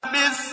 بِسْمِ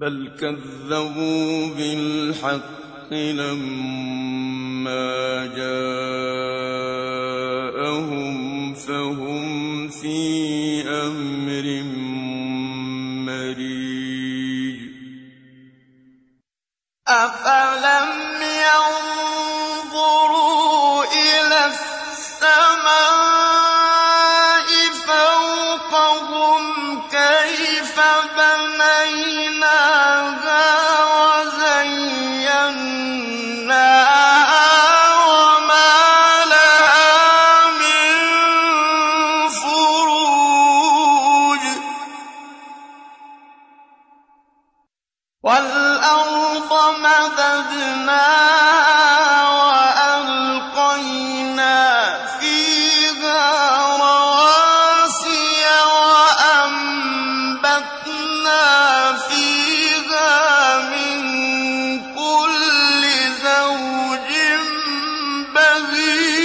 بَلْ كَذَّبُوا بِالْحَقِّ لَمَّا جَاءَهُمْ فَهُمْ فِي أَمْرٍ مَّرِيجٍ. أَفَلَمْ وَالْأَرْضَ مَدَدْنَاهَا وَأَلْقَيْنَا فِيهَا رَوَاسِيَ وَأَنبَتْنَا فِيهَا مِن كُلِّ زَوْجٍ بَهِيجٍ.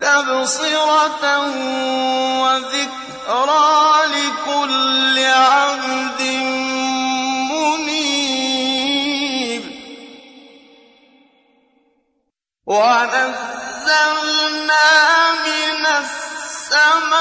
تَبْصِرَةً وَذِكْرَىٰ لِكُلِّ عَبْدٍ مُّنِيبٍ. وَنَزَّلْنَا مِنَ السَّمَاءِ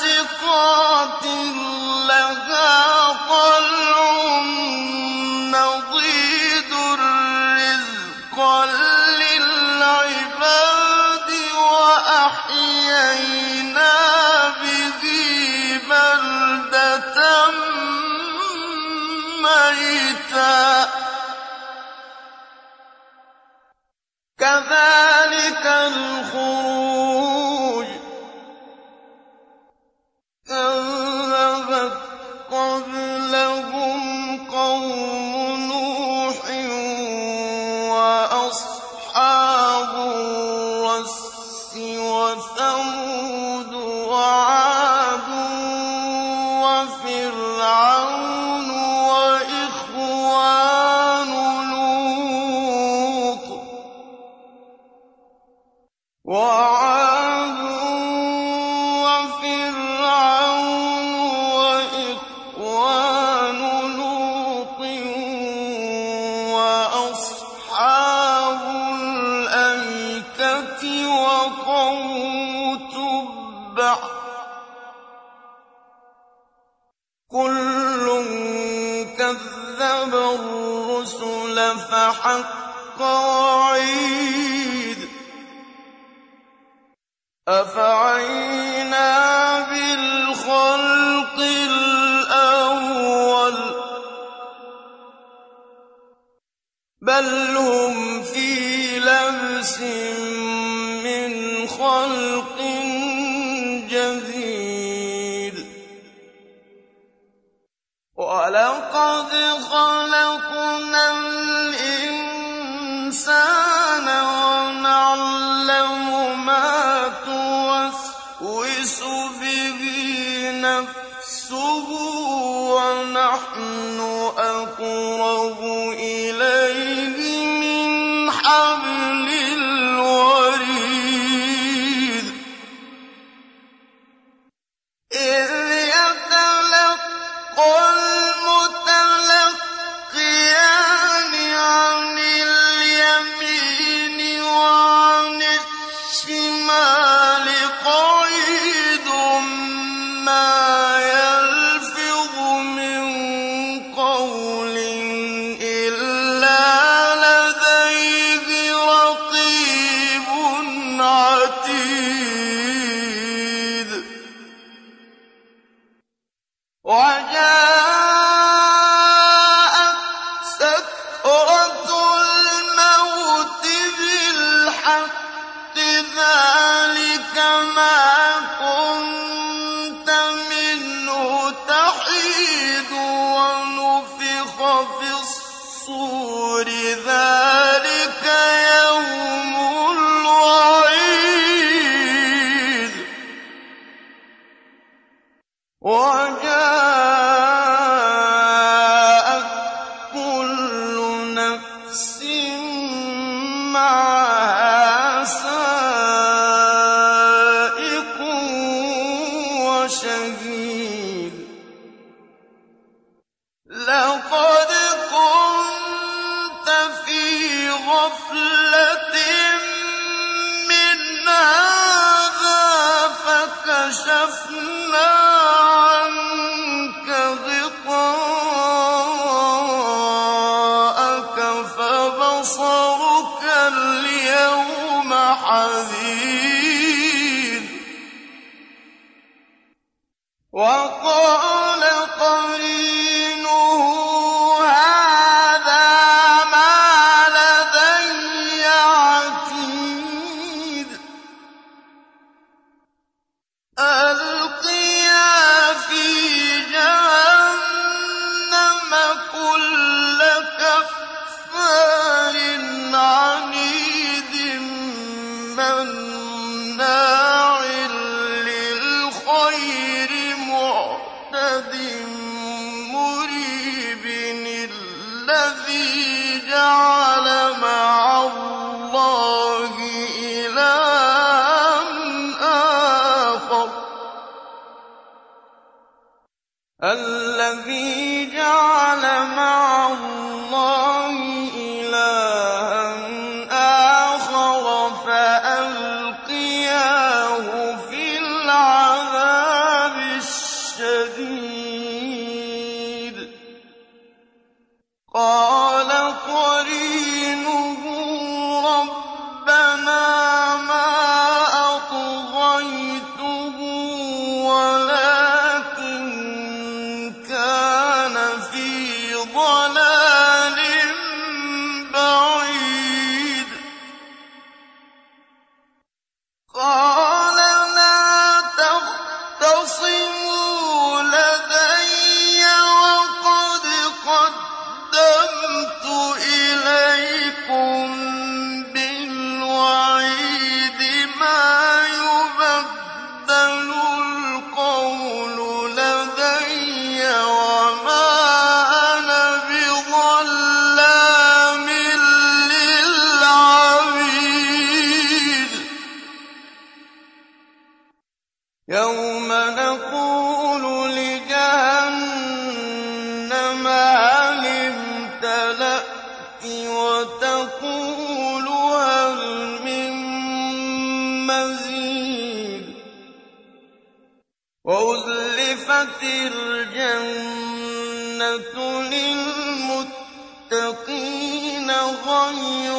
بَاسِقَاتٍ لَّهَا طَلْعٌ نَّضِيدٌ رِّزْقًا لِّلْعِبَادِ وَأَحْيَيْنَا بِهِ بَلْدَةً مَّيْتًا ۚ. كَذَٰلِكَ الْخُرُوجُ فحق وعيد أفعينا بالخلق الأول بل هم في لبس من خلق جديد ولقد خلقنا توسوس به نفسه ونحن أقرب فكشفنا قَالَ يوم نقول لجهنم هل امتلأت وتقول هل من مزيد؟ وأزلفت الجنة للمتقين غير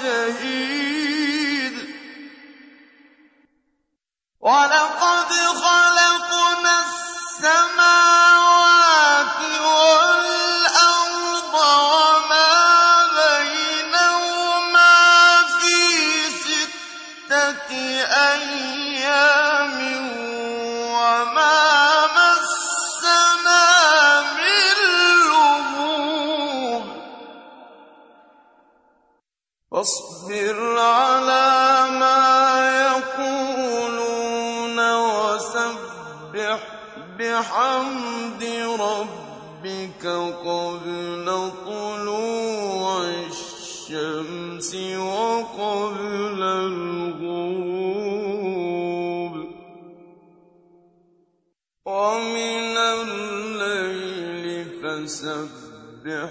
这一 سبح على ما يقولون وسبح بحمد ربك قبل طلوع الشمس وقبل الغروب. ومن الليل فسبح